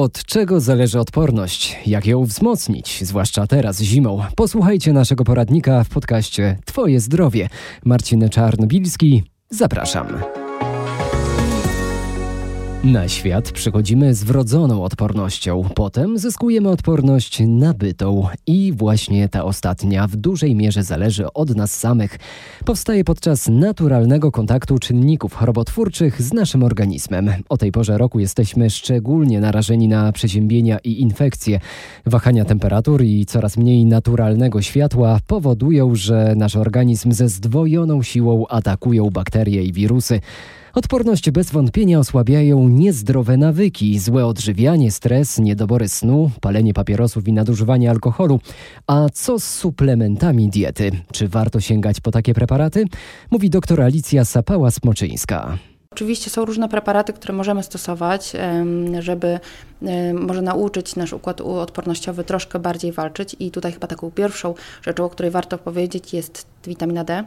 Od czego zależy odporność? Jak ją wzmocnić, zwłaszcza teraz zimą? Posłuchajcie naszego poradnika w podcaście Twoje zdrowie. Marcin Czarnobilski, zapraszam. Na świat przychodzimy z wrodzoną odpornością, potem zyskujemy odporność nabytą i właśnie ta ostatnia w dużej mierze zależy od nas samych. Powstaje podczas naturalnego kontaktu czynników chorobotwórczych z naszym organizmem. O tej porze roku jesteśmy szczególnie narażeni na przeziębienia i infekcje. Wahania temperatur i coraz mniej naturalnego światła powodują, że nasz organizm ze zdwojoną siłą atakują bakterie i wirusy. Odporność bez wątpienia osłabiają niezdrowe nawyki, złe odżywianie, stres, niedobory snu, palenie papierosów i nadużywanie alkoholu. A co z suplementami diety? Czy warto sięgać po takie preparaty? Mówi doktor Alicja Sapała-Smoczyńska. Oczywiście są różne preparaty, które możemy stosować, żeby może nauczyć nasz układ odpornościowy troszkę bardziej walczyć. I tutaj chyba taką pierwszą rzeczą, o której warto powiedzieć, jest witamina D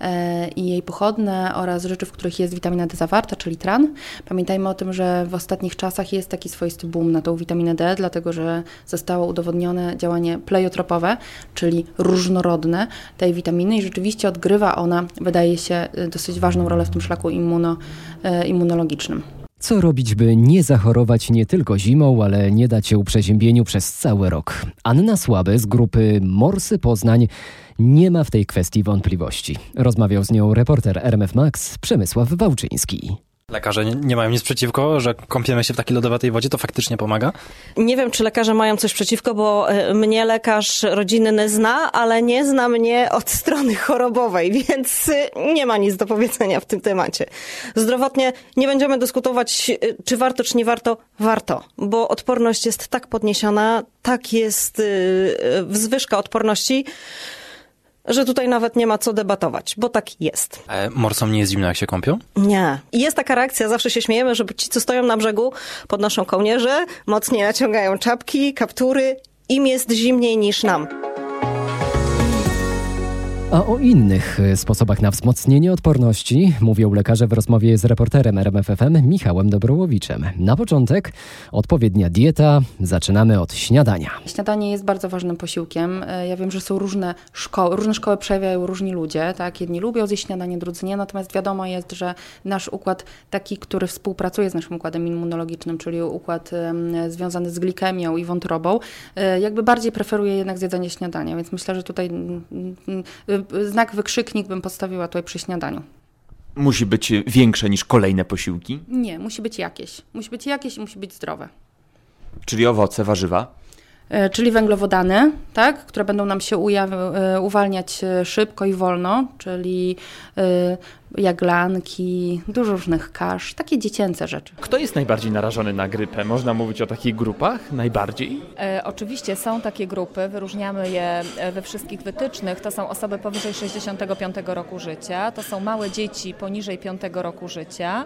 e, i jej pochodne oraz rzeczy, w których jest witamina D zawarta, czyli tran. Pamiętajmy o tym, że w ostatnich czasach jest taki swoisty boom na tą witaminę D, dlatego że zostało udowodnione działanie pleiotropowe, czyli różnorodne tej witaminy i rzeczywiście odgrywa ona, wydaje się, dosyć ważną rolę w tym szlaku immuno, immunologicznym. Co robić, by nie zachorować nie tylko zimą, ale nie dać się przeziębieniu przez cały rok? Anna Słaby z grupy Morsy Poznań nie ma w tej kwestii wątpliwości. Rozmawiał z nią reporter RMF Max Przemysław Wałczyński. Lekarze nie mają nic przeciwko, że kąpiemy się w takiej lodowatej wodzie, to faktycznie pomaga? Nie wiem, czy lekarze mają coś przeciwko, bo e, mnie lekarz rodzinny zna, ale nie zna mnie od strony chorobowej, więc e, nie ma nic do powiedzenia w tym temacie. Zdrowotnie nie będziemy dyskutować, e, czy warto, czy nie warto. Warto, bo odporność jest tak podniesiona, tak jest wzwyżka odporności, że tutaj nawet nie ma co debatować, bo tak jest. E, morsom nie jest zimno, jak się kąpią? Nie. I jest taka reakcja, zawsze się śmiejemy, że ci, co stoją na brzegu, podnoszą kołnierze, mocniej naciągają czapki, kaptury, im jest zimniej niż nam. A o innych e, sposobach na wzmocnienie odporności mówią lekarze w rozmowie z reporterem RMFFM Michałem Dobrołowiczem. Na początek odpowiednia dieta. Zaczynamy od śniadania. Śniadanie jest bardzo ważnym posiłkiem. E, ja wiem, że są różne szkoły, różne szkoły przejawiają różni ludzie, tak? Jedni lubią zjeść śniadanie, drudzy nie, natomiast wiadomo jest, że nasz układ taki, który współpracuje z naszym układem immunologicznym, czyli układ związany z glikemią i wątrobą, e, jakby bardziej preferuje jednak zjedzenie śniadania, więc myślę, że tutaj znak wykrzyknik bym postawiła tutaj przy śniadaniu. Musi być większe niż kolejne posiłki? Nie, musi być jakieś. Musi być jakieś i musi być zdrowe. Czyli owoce, warzywa? E, czyli węglowodany, tak, które będą nam się e, uwalniać e, szybko i wolno, czyli jaglanki, dużo różnych kasz, takie dziecięce rzeczy. Kto jest najbardziej narażony na grypę? Można mówić o takich grupach najbardziej? E, oczywiście są takie grupy, wyróżniamy je we wszystkich wytycznych. To są osoby powyżej 65 roku życia, to są małe dzieci poniżej 5 roku życia,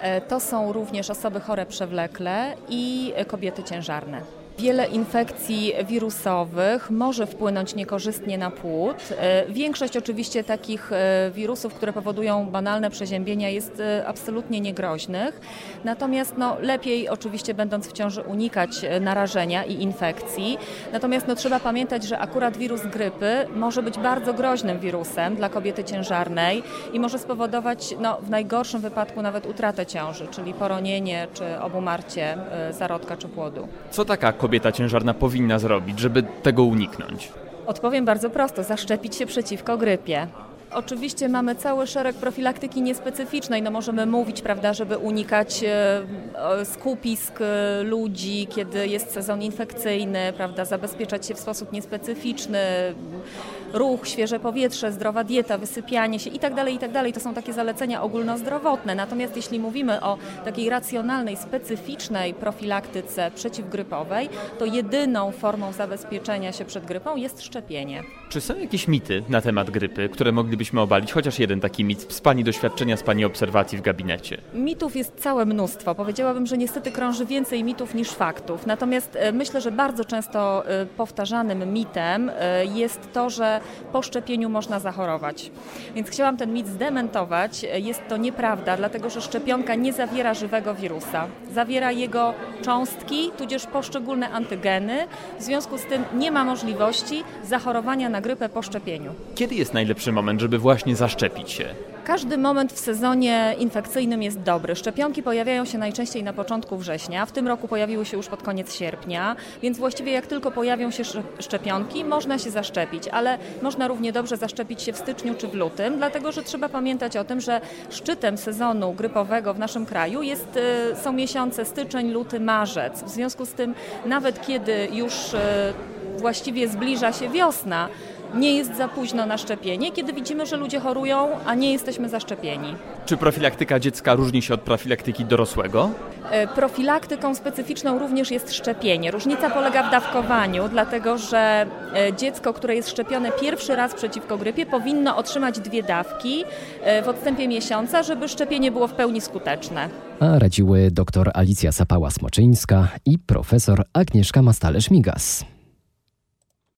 e, to są również osoby chore przewlekle i kobiety ciężarne. Wiele infekcji wirusowych może wpłynąć niekorzystnie na płód. E, większość oczywiście takich e, wirusów, które powodują banalne przeziębienia jest e, absolutnie niegroźnych. Natomiast no, lepiej oczywiście będąc w ciąży unikać narażenia i infekcji. Natomiast no, trzeba pamiętać, że akurat wirus grypy może być bardzo groźnym wirusem dla kobiety ciężarnej i może spowodować no, w najgorszym wypadku nawet utratę ciąży, czyli poronienie czy obumarcie zarodka czy płodu. Co taka kobieta kobieta ciężarna powinna zrobić, żeby tego uniknąć? Odpowiem bardzo prosto: zaszczepić się przeciwko grypie. Oczywiście mamy cały szereg profilaktyki niespecyficznej. No możemy mówić, prawda, żeby unikać e, skupisk e, ludzi, kiedy jest sezon infekcyjny, prawda, zabezpieczać się w sposób niespecyficzny, ruch, świeże powietrze, zdrowa dieta, wysypianie się itd., tak itd. Tak to są takie zalecenia ogólnozdrowotne. Natomiast jeśli mówimy o takiej racjonalnej, specyficznej profilaktyce przeciwgrypowej, to jedyną formą zabezpieczenia się przed grypą jest szczepienie. Czy są jakieś mity na temat grypy, które mogliby moglibyśmy obalić? Chociaż jeden taki mit z Pani doświadczenia, z Pani obserwacji w gabinecie. Mitów jest całe mnóstwo. Powiedziałabym, że niestety krąży więcej mitów niż faktów. Natomiast e, myślę, że bardzo często e, powtarzanym mitem e, jest to, że po szczepieniu można zachorować. Więc chciałam ten mit zdementować. Jest to nieprawda, dlatego że szczepionka nie zawiera żywego wirusa. Zawiera jego cząstki, tudzież poszczególne antygeny. W związku z tym nie ma możliwości zachorowania na grypę po szczepieniu. Kiedy jest najlepszy moment, żeby właśnie zaszczepić się? Każdy moment w sezonie infekcyjnym jest dobry. Szczepionki pojawiają się najczęściej na początku września. W tym roku pojawiły się już pod koniec sierpnia, więc właściwie jak tylko pojawią się szczepionki, można się zaszczepić, ale można równie dobrze zaszczepić się w styczniu czy w lutym, dlatego że trzeba pamiętać o tym, że szczytem sezonu grypowego w naszym kraju jest, y, są miesiące styczeń, luty, marzec. W związku z tym, nawet kiedy już y, właściwie zbliża się wiosna, nie jest za późno na szczepienie, kiedy widzimy, że ludzie chorują, a nie jesteśmy zaszczepieni. Czy profilaktyka dziecka różni się od profilaktyki dorosłego? E, profilaktyką specyficzną również jest szczepienie. Różnica polega w dawkowaniu, dlatego że e, dziecko, które jest szczepione pierwszy raz przeciwko grypie, powinno otrzymać dwie dawki e, w odstępie miesiąca, żeby szczepienie było w pełni skuteczne. A radziły dr Alicja Sapała-Smoczyńska i profesor Agnieszka Mastalerz-Migas.